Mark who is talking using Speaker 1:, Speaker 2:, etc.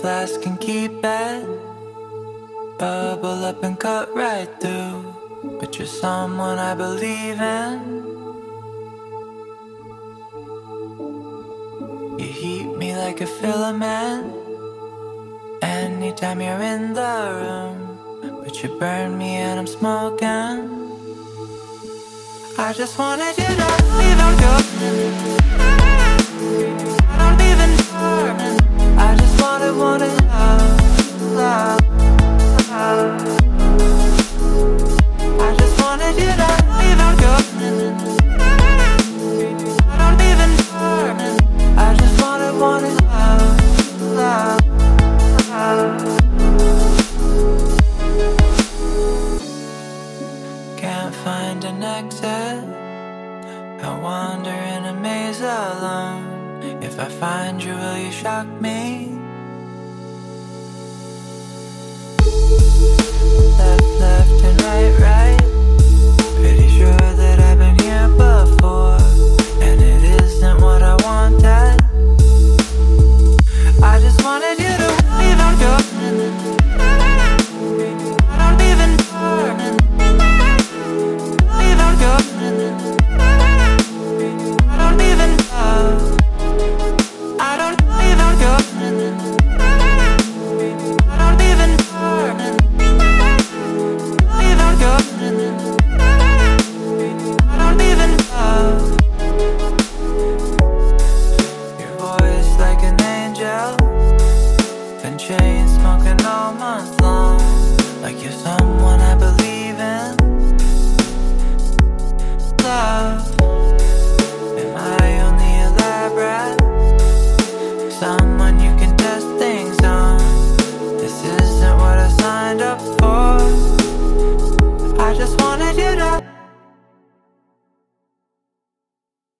Speaker 1: flask can keep it. Bubble up and cut right through. But you're someone I believe in. You heat me like a filament. Anytime you're in the room. But you burn me and I'm smoking. I just wanted you to leave on your exit. I wander in a maze alone. If I find you, will you shock me? Chain smoking all month long. Love.